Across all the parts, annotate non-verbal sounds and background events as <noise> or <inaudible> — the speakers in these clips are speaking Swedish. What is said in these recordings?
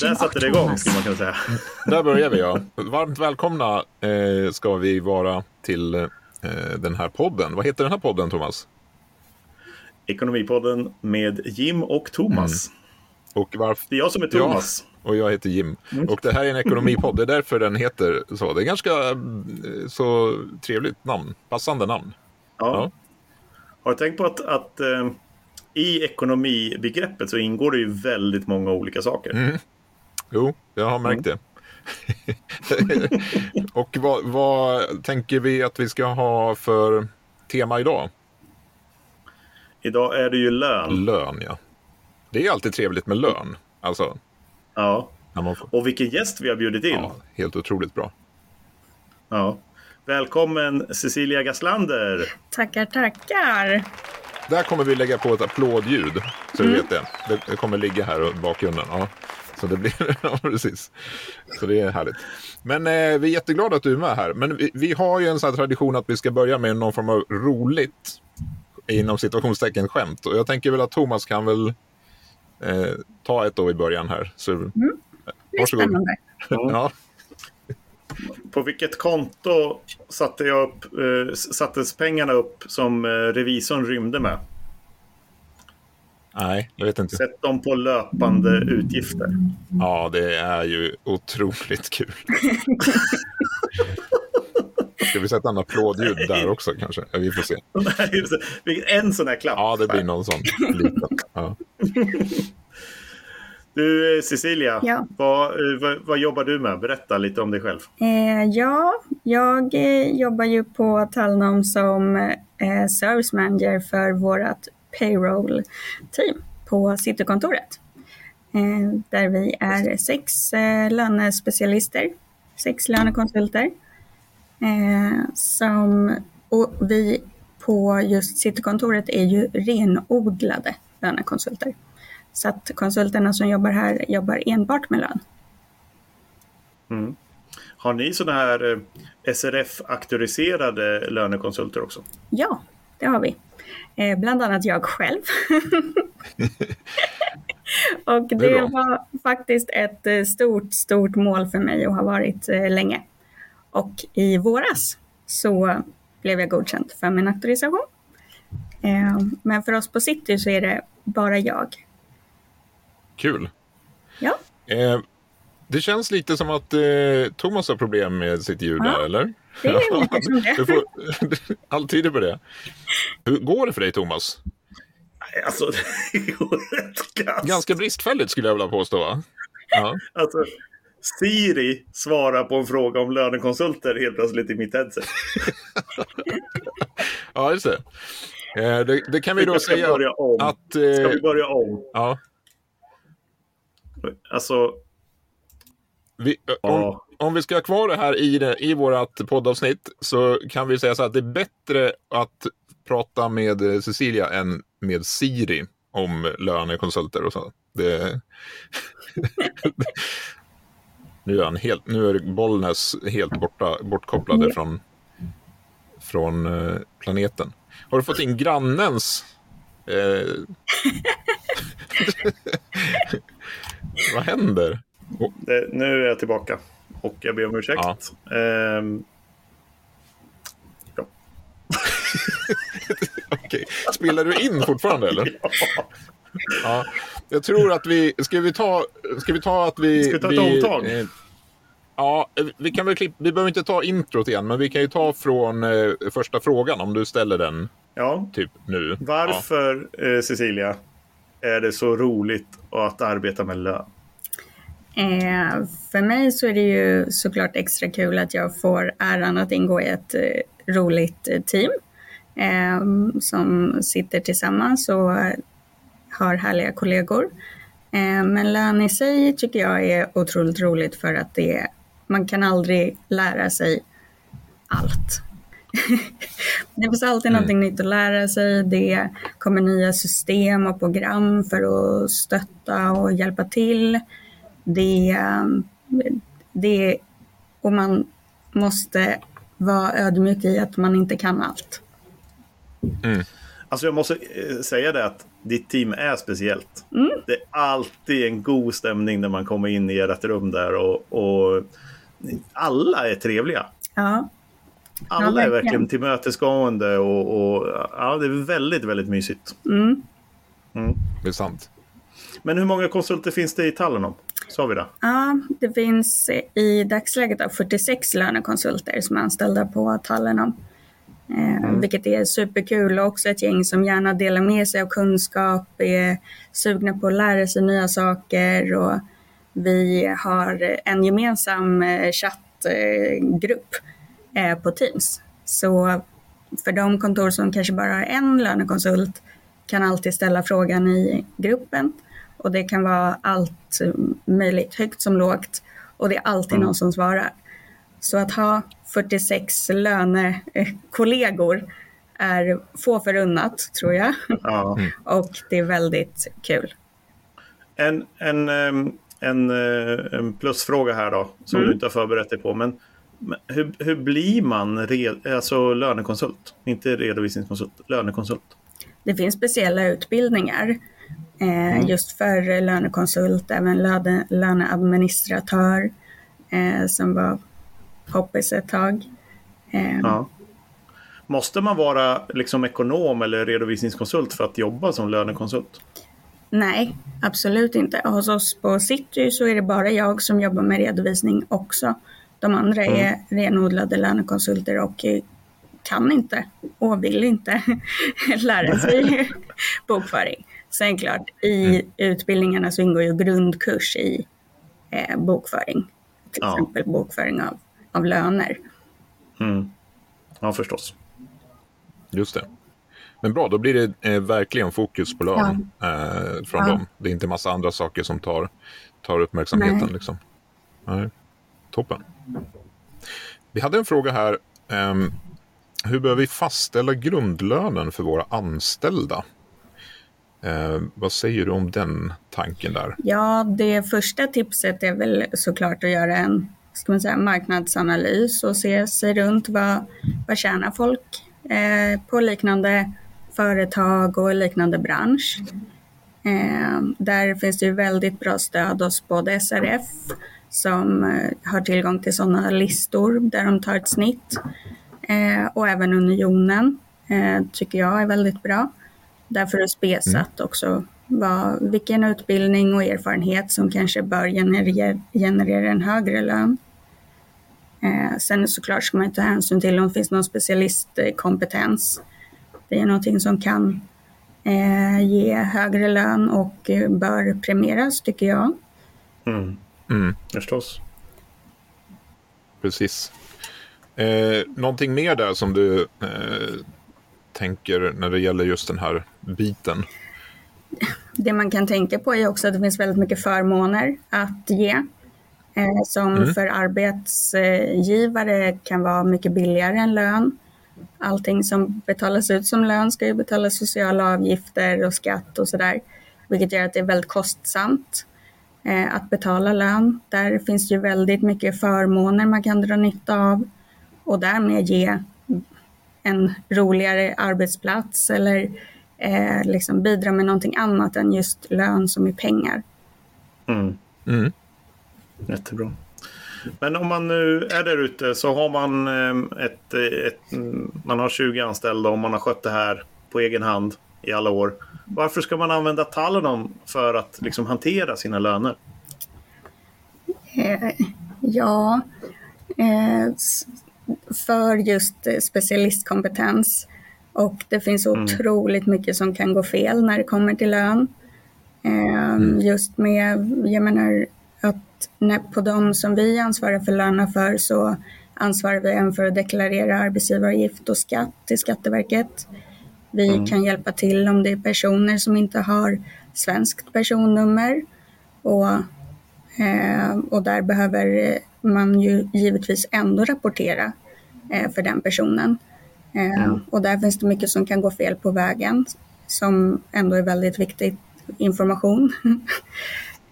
där satte det igång skulle man kunna säga. <laughs> Där börjar vi ja. Varmt välkomna eh, ska vi vara till eh, den här podden. Vad heter den här podden Thomas? Ekonomipodden med Jim och Thomas. Mm. Och varför... Det är jag som är Thomas. Ja, och jag heter Jim. Mm. Och det här är en ekonomipodd, det är därför den heter så. Det är ganska eh, så trevligt namn, passande namn. Ja. ja. Har du tänkt på att, att eh, i ekonomibegreppet så ingår det ju väldigt många olika saker. Mm. Jo, jag har märkt mm. det. <laughs> och vad, vad tänker vi att vi ska ha för tema idag? Idag är det ju lön. Lön, ja. Det är alltid trevligt med lön. Alltså, ja. Får... Och vilken gäst vi har bjudit in. Ja, helt otroligt bra. Ja. Välkommen Cecilia Gaslander. Tackar, tackar. Där kommer vi lägga på ett applådljud. Så mm. du vet det. Det kommer ligga här i bakgrunden. Ja. Så det blir, <laughs> ja precis. Så det är härligt. Men eh, vi är jätteglada att du är med här. Men vi, vi har ju en sån här tradition att vi ska börja med någon form av roligt inom situationstecken skämt. Och jag tänker väl att Thomas kan väl eh, ta ett då i början här. Så, mm. Det är spännande. <laughs> ja. På vilket konto satte jag upp, eh, sattes pengarna upp som eh, revisorn rymde med? Nej, jag vet inte. Sätt dem på löpande utgifter. Ja, det är ju otroligt kul. <laughs> Ska vi sätta en applådljud där också kanske? Ja, vi får se. <laughs> en sån här klapp. Ja, det blir någon sån liten. Ja. <laughs> Du Cecilia, ja. vad, vad, vad, jobbar du med? Berätta lite om dig själv. Eh, ja, jag eh, jobbar ju på Talnom som eh, service manager för vårt payroll-team på Citykontoret. Eh, där vi är sex eh, lönespecialister, sex lönekonsulter. Eh, som, och vi på just Citykontoret är ju renodlade lönekonsulter. Så att konsulterna som jobbar här jobbar enbart med lön. Mm. Har ni sådana här SRF-auktoriserade lönekonsulter också? Ja, det har vi. Eh, bland annat jag själv. <laughs> och det, det var faktiskt ett eh, stort, stort mål för mig och har varit eh, länge. Och i våras så blev jag godkänd för min auktorisation. Eh, men för oss på City så är det bara jag Kul. Ja. Eh, det känns lite som att eh, Thomas har problem med sitt ljud ja, där, eller? Det är lite som det. Du får, <laughs> allt tyder på det. Hur går det för dig, Thomas? Alltså, <laughs> det går rätt Ganska bristfälligt skulle jag vilja påstå. Va? Ja. Alltså, Siri svarar på en fråga om lönekonsulter helt plötsligt i mitt headset. <laughs> ja, just det. Eh, det, det, kan vi då säga att... Eh, Ska vi börja om? Ja. Alltså... Vi, om, om, vi ska ha kvar det här i, det, i vårt poddavsnitt så kan vi säga så att det är bättre att prata med Cecilia än med Siri om lönekonsulter och så. Det... <laughs> nu, är han helt, nu är Bollnäs helt borta, bortkopplade mm. från, från uh, planeten. Har du fått in grannens eh, <laughs> <laughs> Vad händer? Det, nu är jag tillbaka och jag ber om ursäkt. Ja. Ehm, ja. <laughs> Okej. Spelar du in fortfarande eller? <laughs> Ja. ja. Jag tror att vi... Ska vi ta, ska vi ta att vi... Ska vi ta ett vi, omtag? Eh, ja, vi kan väl klippa... Vi behöver inte ta introt igen, men vi kan ju ta från eh, första frågan om du ställer den. Ja. Typ nu. Varför, ja. eh, Cecilia, är det så roligt att arbeta med lön? Eh, för mig så är det ju såklart extra kul att jag får äran att ingå i ett eh, roligt eh, team eh, som sitter tillsammans och har härliga kollegor. Eh, men lön i sig tycker jag är otroligt roligt för att det, man kan aldrig lära sig allt. <laughs> det finns alltid mm. någonting nytt att lära sig. Det kommer nya system och program för att stötta och hjälpa till. Det, det, och man måste vara ödmjuk i att man inte kan allt. Mm. Alltså jag måste eh, säga det att ditt team är speciellt. Det är alltid en god stämning när man kommer in i ert rum där och, och alla är trevliga. Ja, Alla Ja, är verkligen. tillmötesgående och, och ja, det är väldigt, väldigt mysigt. Det är sant. Men hur många konsulter finns det i Talenom? Sa vi det? Ja, det finns i dagsläget då 46 lönekonsulter som är anställda på Talenom. Eh, Vilket är superkul och också ett gäng som gärna delar med sig av kunskap, är sugna på att lära sig nya saker och vi har en gemensam eh, chattgrupp eh, på Teams. Så för de kontor som kanske bara har en lönekonsult kan alltid ställa frågan i gruppen och det kan vara allt möjligt, högt som lågt och det är alltid någon som svarar. Så att ha 46 lönekollegor är få förunnat tror jag Ja. <laughs> och det är väldigt kul. En, en, en, eh, en plusfråga här då, som Mm. du inte har förberett dig på. Men hur, hur blir man re, alltså lönekonsult? Inte redovisningskonsult, lönekonsult. Det finns speciella utbildningar eh, just för lönekonsult, även löne, löneadministratör eh, som var poppis ett tag. Eh, Ja. Måste man vara liksom ekonom eller redovisningskonsult för att jobba som lönekonsult? Nej, absolut inte. Hos oss på City så är det bara jag som jobbar med redovisning också. De andra är renodlade lönekonsulter och kan inte och vill inte <laughs> lära sig <laughs> bokföring. Sen klart, i utbildningarna så ingår ju grundkurs i eh, bokföring. Till Ja. exempel bokföring av, av löner. Mm. Ja, förstås. Just det. Men bra, då blir det eh, verkligen fokus på lön eh, från Ja. dem. Det är inte massa andra saker som tar, tar uppmärksamheten. Nej. Liksom. Nej. Toppen. Vi hade en fråga här. ehm, hur bör vi fastställa grundlönen för våra anställda? Eh, vad säger du om den tanken där? Ja, det första tipset är väl såklart att göra en ska man säga, marknadsanalys och se sig runt vad, vad tjänar folk eh, på liknande företag och liknande bransch. Eh, där finns det ju väldigt bra stöd hos både SRF som eh, har tillgång till sådana listor där de tar ett snitt eh, och även Unionen eh, tycker jag är väldigt bra. Därför är spesat också vad, vilken utbildning och erfarenhet som kanske bör generera, generera en högre lön. Eh, sen såklart ska man ta hänsyn till om det finns någon specialistkompetens. Det är någonting som kan eh, ge högre lön och eh, bör premieras tycker jag. Mm. Mm, Förstås. precis. Eh, någonting mer där som du eh, tänker när det gäller just den här biten? Det man kan tänka på är också att det finns väldigt mycket förmåner att ge. Eh, som för arbetsgivare kan vara mycket billigare än lön. Allting som betalas ut som lön ska ju betala sociala avgifter och skatt och sådär. Vilket gör att det är väldigt kostsamt eh, att betala lön. Där finns ju väldigt mycket förmåner man kan dra nytta av och därmed ge en roligare arbetsplats eller eh, liksom bidra med någonting annat än just lön som är pengar. Mm. Mm. Jättebra. Men om man nu är där ute så har man ehm, ett, ett, mm, man har 20 anställda och man har skött det här på egen hand i alla år. Varför ska man använda Talenom för att liksom hantera sina löner? Eh, ja, eh, för just eh, specialistkompetens. Och det finns otroligt mycket som kan gå fel när det kommer till lön. Eh, Just med, jag menar att när, på de som vi ansvarar för lönerna för så ansvarar vi även för att deklarera arbetsgivaravgift och skatt till Skatteverket. Vi kan hjälpa till om det är personer som inte har svenskt personnummer. Och Eh, och där behöver eh, man ju givetvis ändå rapportera eh, för den personen. Eh, Och där finns det mycket som kan gå fel på vägen som ändå är väldigt viktig information. <laughs>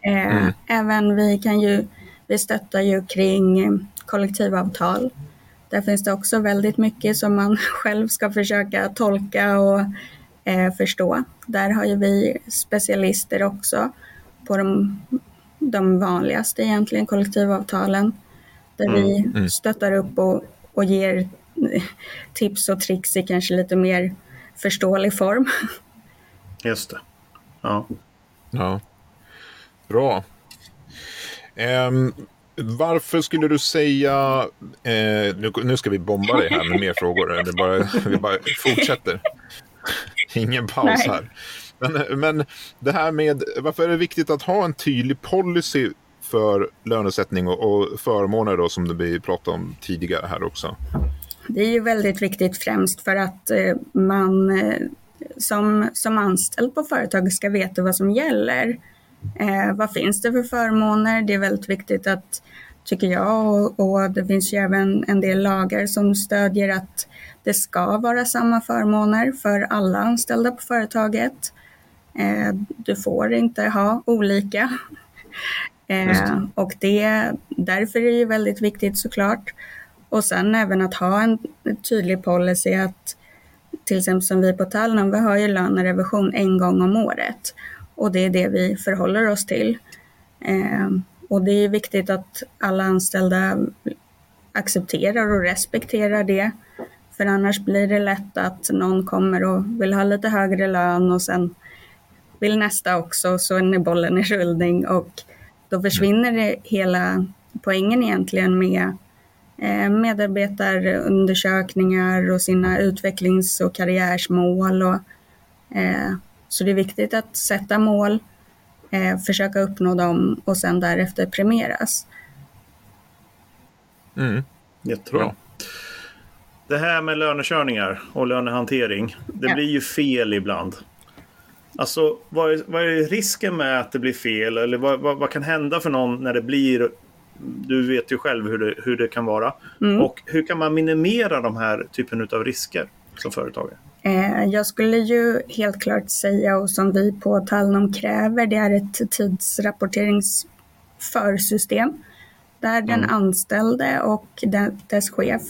eh, Även vi kan ju, vi stöttar ju kring kollektivavtal. Där finns det också väldigt mycket som man <laughs> själv ska försöka tolka och eh, förstå. Där har ju vi specialister också på de, de vanligaste egentligen kollektivavtalen. Där mm, vi mm. stöttar upp och, och ger tips och tricks i kanske lite mer förståelig form. Just det. Ja. Ja. Bra. Um, varför skulle du säga... Eh, nu, nu ska vi bomba dig här med mer frågor. Det bara, vi bara fortsätter. Ingen paus Nej. här. Men, men det här med varför är det viktigt att ha en tydlig policy för lönesättning och, och förmåner då som vi pratade om tidigare här också? Det är ju väldigt viktigt främst för att eh, man eh, som, som anställd på företag ska veta vad som gäller. Eh, vad finns det för förmåner? Det är väldigt viktigt att, tycker jag, och, och, det finns ju även en del lagar som stödjer att det ska vara samma förmåner för alla anställda på företaget. Eh, du får inte ha olika. Eh, och det, därför är det väldigt viktigt såklart. Och sen även att ha en tydlig policy att till exempel som vi på Tallinn, vi har ju lönerevision en gång om året och det är det vi förhåller oss till. Eh, och det är viktigt att alla anställda accepterar och respekterar det. För annars blir det lätt att någon kommer och vill ha lite högre lön och sen vill nästa också, så är bollen i rullning och då försvinner det hela poängen egentligen med medarbetarundersökningar och sina utvecklings och karriärsmål. Och, eh, så det är viktigt att sätta mål, eh, försöka uppnå dem och sen därefter premieras. Mm. Jättebra. Det här med lönekörningar och lönehantering, det ja. blir ju fel ibland. Alltså, vad är, vad är, risken med att det blir fel? Eller vad, vad, vad, kan hända för någon när det blir... Du vet ju själv hur det, hur det kan vara. Mm. Och hur kan man minimera de här typen av risker som företagare? Eh, jag skulle ju helt klart säga, och som vi på Tallnom kräver, det är ett tidsrapporteringsförsystem där mm. den anställde och dess chef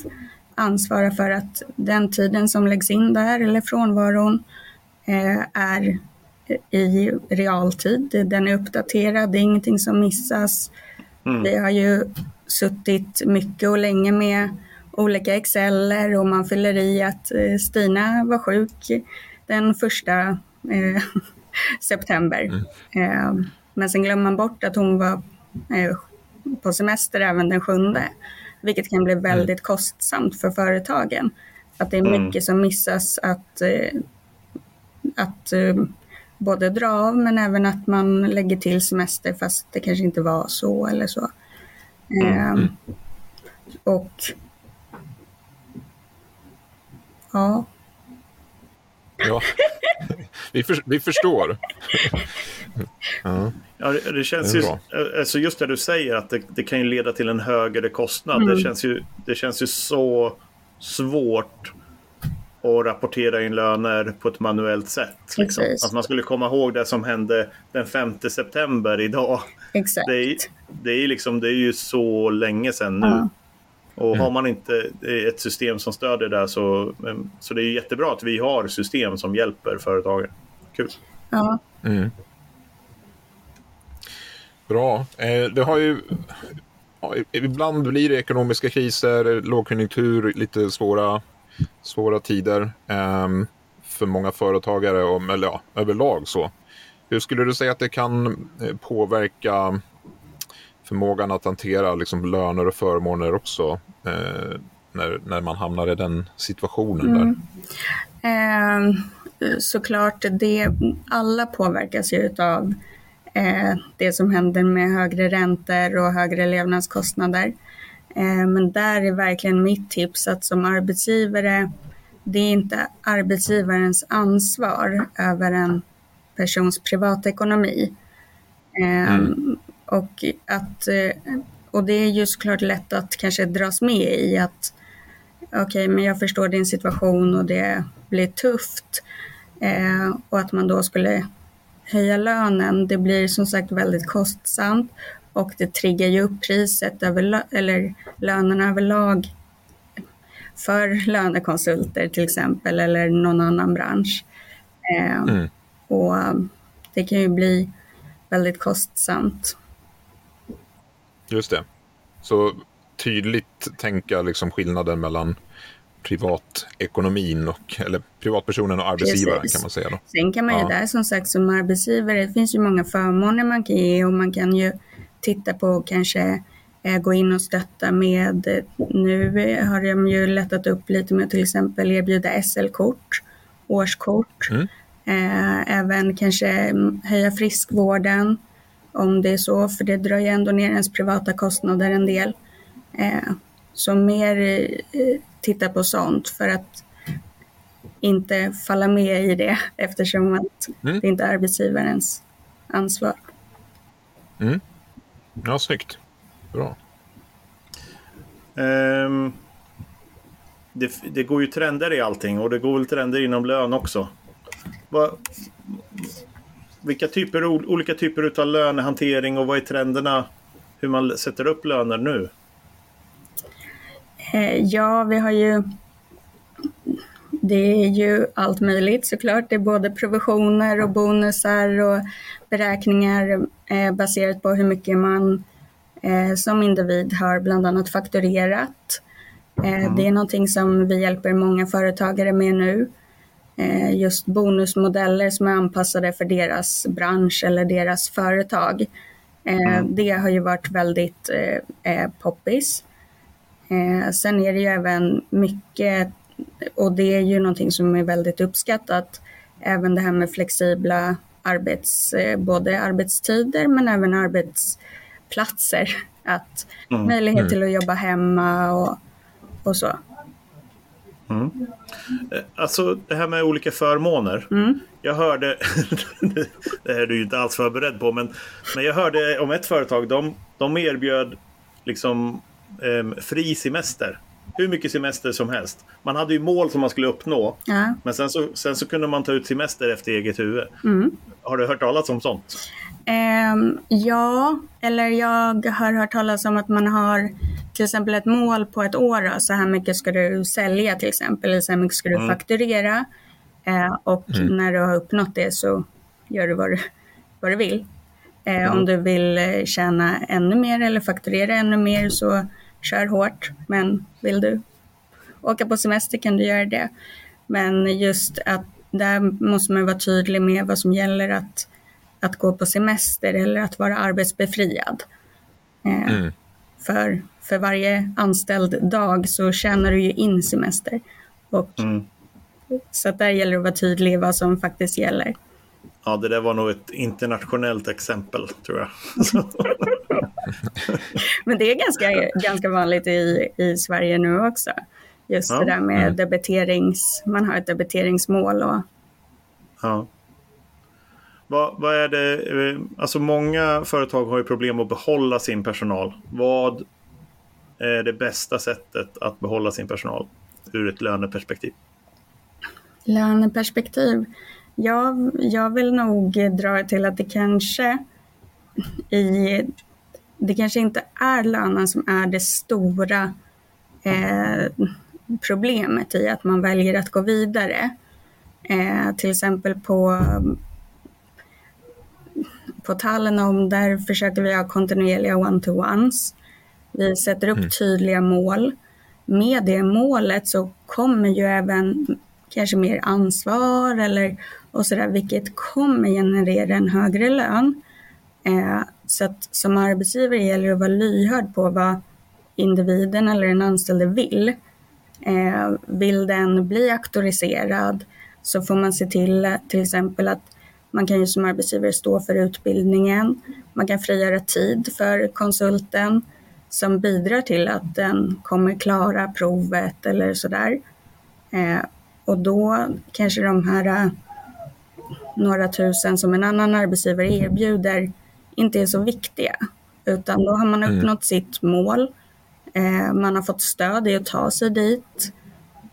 ansvarar för att den tiden som läggs in där eller frånvaron eh, är i realtid. Den är uppdaterad, det är ingenting som missas. Mm. Vi har ju suttit mycket och länge med olika exceller och man fyller i att eh, Stina var sjuk den första eh, <laughs> september. Mm. Eh, men sen glömmer man bort att hon var eh, på semester även den sjunde, vilket kan bli mm. väldigt mm. kostsamt för företagen. Att det är mm. mycket som missas att, eh, att eh, både dra av men även att man lägger till semester fast det kanske inte var så eller så. Mm. och Ja. Ja, vi, för, vi förstår. ja. ja, det, det känns det ju, alltså just det du säger att det, det, kan ju leda till en högre kostnad. Mm. Det, känns ju, det känns ju så svårt att rapportera in löner på ett manuellt sätt. Liksom. Att man skulle komma ihåg det som hände den 5 september idag. Exakt. Det är, det är, liksom, det är ju så länge sedan nu. Ja. Och mm. har man inte ett system som stödjer det så, så det är jättebra att vi har system som hjälper företagen. Kul. Ja. Mm. Bra. Eh, det har ju... Ibland blir det ekonomiska kriser, lågkonjunktur, lite svåra, svåra tider ehm, för många företagare, och, eller ja, överlag så. Hur skulle du säga att det kan eh, påverka förmågan att hantera liksom, löner och förmåner också eh, när, när man hamnar i den situationen. Mm. där? Eh, såklart, det, alla påverkas ju av eh, det som händer med högre räntor och högre levnadskostnader. Eh, men där är verkligen mitt tips att som arbetsgivare, det är inte arbetsgivarens ansvar över en persons privatekonomi. Eh, mm. Och, att, eh, och det är ju såklart lätt att kanske dras med i att okej, okay, men jag förstår din situation och det blir tufft. Och att man då skulle höja lönen, det blir som sagt väldigt kostsamt och det triggar ju upp priset över, eller lönerna överlag för lönekonsulter till exempel eller någon annan bransch. Eh, Mm. Och det kan ju bli väldigt kostsamt. Just det. Så tydligt tänka liksom skillnaden mellan privatekonomin och, eller privatpersonen och arbetsgivaren Precis. kan man säga. Då. Sen kan man ju Ja. där som sagt som arbetsgivare, det finns ju många förmåner man kan ge och man kan ju titta på och kanske eh, gå in och stötta med, nu har de ju lättat upp lite med till exempel erbjuda SL-kort, årskort, Mm. eh, även kanske mm, höja friskvården om det är så, för det drar ju ändå ner ens privata kostnader en del. Eh, så mer titta på sånt för att inte falla med i det eftersom att Mm. det inte är arbetsgivarens ansvar. Ja, snyggt. Bra. Ehm, det, det går ju trender i allting och det går väl trender inom lön också. Vad, vilka typer, ol- olika typer av lönehantering och vad är trenderna? Hur man sätter upp löner nu? Eh, ja, vi har ju... Det är ju allt möjligt såklart. Det är både provisioner och bonusar och beräkningar eh, baserat på hur mycket man eh, som individ har bland annat fakturerat. Eh, Det är någonting som vi hjälper många företagare med nu. Eh, just bonusmodeller som är anpassade för deras bransch eller deras företag. Eh, Det har ju varit väldigt eh, poppis. Sen är det ju även mycket, och det är ju någonting som är väldigt uppskattat, även det här med flexibla arbets, eh, både arbetstider men även arbetsplatser. <laughs> Att Mm. möjlighet till att jobba hemma och, och så. Eh, Alltså det här med olika förmåner. Jag hörde, <laughs> det här är du inte alls förberedd på, men, men jag hörde om ett företag. De, de erbjöd liksom em, fri semester. Hur mycket semester som helst. Man hade ju mål som man skulle uppnå. Ja. Men sen så, sen så kunde man ta ut semester efter eget huvud. Har du hört talas om sånt? Ehm, ja, eller jag har hört talas om att man har till exempel ett mål på ett år. Då, så här mycket ska du sälja till exempel, eller så här mycket ska du fakturera. Eh, och när du har uppnått det så gör du vad du, vad du vill. Eh, Om du vill eh, tjäna ännu mer eller fakturera ännu mer så kör hårt. Men vill du åka på semester kan du göra det. Men just att där måste man vara tydlig med vad som gäller att, att gå på semester eller att vara arbetsbefriad. Eh, Mm. för, för varje anställd dag så tjänar du ju in semester. Och, Mm. Så att där gäller det att vara tydlig vad som faktiskt gäller. Ja, det där var nog ett internationellt exempel, tror jag. <laughs> Men det är ganska, ganska vanligt i, i Sverige nu också. Just Ja. det där med Mm. debiterings... Man har ett debiteringsmål och ja. Vad, vad är det? eh, Alltså många företag har ju problem att behålla sin personal. Vad är det bästa sättet att behålla sin personal ur ett löneperspektiv? löneperspektiv. Jag, jag vill nog dra till att det kanske i... Det kanske inte är lönen som är det stora eh, problemet i att man väljer att gå vidare. Eh, till exempel på, på Talenom, där försöker vi ha kontinuerliga one-to-ones. Vi sätter upp tydliga mål. Med det målet så kommer ju även kanske mer ansvar eller och sådär, vilket kommer generera en högre lön. Eh, så att som arbetsgivare gäller det att vara lyhörd på vad individen eller den anställde vill. Eh, vill den bli auktoriserad så får man se till till exempel att man kan ju som arbetsgivare stå för utbildningen. Man kan frigöra tid för konsulten som bidrar till att den kommer klara provet eller sådär. Eh, och då kanske de här eh, några tusen som en annan arbetsgivare erbjuder inte är så viktiga. Utan då har man uppnått sitt mål. Eh, man har fått stöd i att ta sig dit.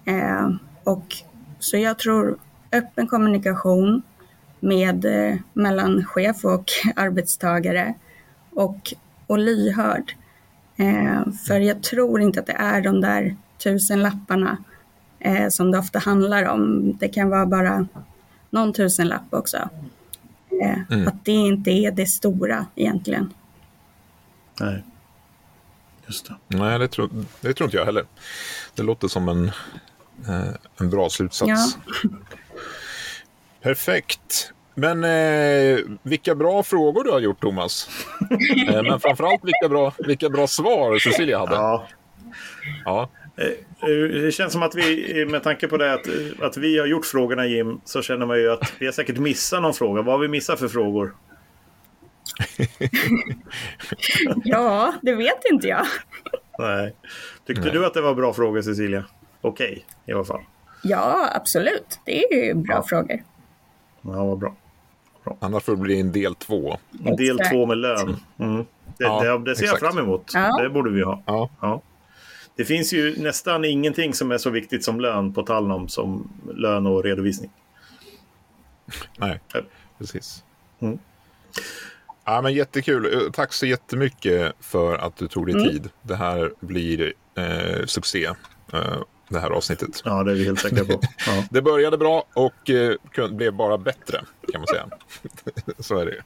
Eh, och så jag tror öppen kommunikation med, eh, mellan chef och <laughs> arbetstagare och, och lyhörd. Eh, för jag tror inte att det är de där tusen lapparna eh, som det ofta handlar om. Det kan vara bara någon tusenlapp också. Eh, mm. Att det inte är det stora egentligen. Nej. Just det. Nej, det tror, det tror inte jag heller. Det låter som en, eh, en bra slutsats. Ja. <laughs> Perfekt. Men eh, vilka bra frågor du har gjort, Thomas. <laughs> eh, men framförallt vilka bra, vilka bra svar Cecilia hade. Ja. ja. Eh, eh, det känns som att vi, med tanke på det att, att vi har gjort frågorna Jim, så känner man ju att vi har säkert missat någon fråga. Vad har vi missat för frågor? <laughs> ja, det vet inte jag. Nej. Tyckte Nej. du att det var bra frågor Cecilia? Okej, okay, i alla fall. Ja, absolut. Det är ju bra ja. frågor. Ja, vad bra. bra. Annars får det bli en del två. En del två med lön. Mm. Det, ja, det, det, ser exakt. jag fram emot. Ja. Det borde vi ha. Ja. Det finns ju nästan ingenting som är så viktigt som lön på Talnom som lön och redovisning. Nej, precis. Mm. Ja, men jättekul. Tack så jättemycket för att du tog dig mm. tid. Det här blir eh, succé. Eh, det här avsnittet. Ja, det är vi helt säkra på. <laughs> Ja. det började bra och eh, blev bara bättre, kan man säga. <laughs> så är det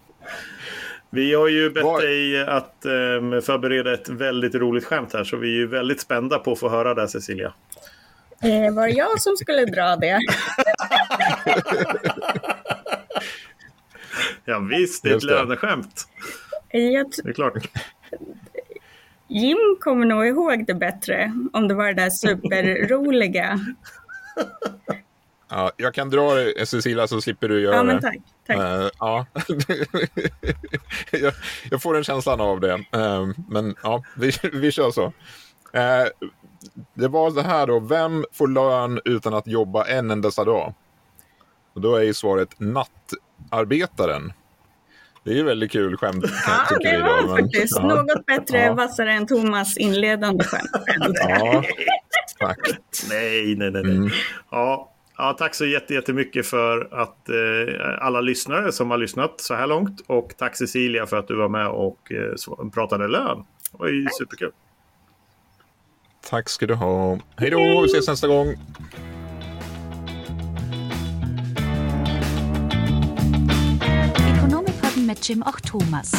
Vi har ju bett Var... dig att eh, förbereda ett väldigt roligt skämt här, så vi är ju väldigt spända på att få höra det, Cecilia. Eh, var det jag som skulle dra det? <laughs> ja, visst, det är ett löneskämt. Det är klart. Jim kommer nog ihåg det bättre, om det var det där superroliga. <laughs> Ja, jag kan dra det, Cecilia, så slipper du göra ja, men tack. tack. Uh, ja. <laughs> jag, jag, får en känslan av det. Uh, men ja, vi, <laughs> vi kör så. Uh, det var så här då, vem får lön utan att jobba en endast dag? Och då är ju svaret nattarbetaren. Det är ju väldigt kul skämt. Ja, det var idag, faktiskt. Men, ja. Något bättre, ja. vassare än Thomas inledande skämt. ja, exakt. Nej, nej, nej. nej. Mm. Ja, ja, tack så jättemycket för att eh, alla lyssnare som har lyssnat så här långt. Och tack Cecilia för att du var med och eh, pratade lön. Det var ju tack. superkul. Tack ska du ha. Hej då, vi ses nästa gång. mit Jim och Thomas.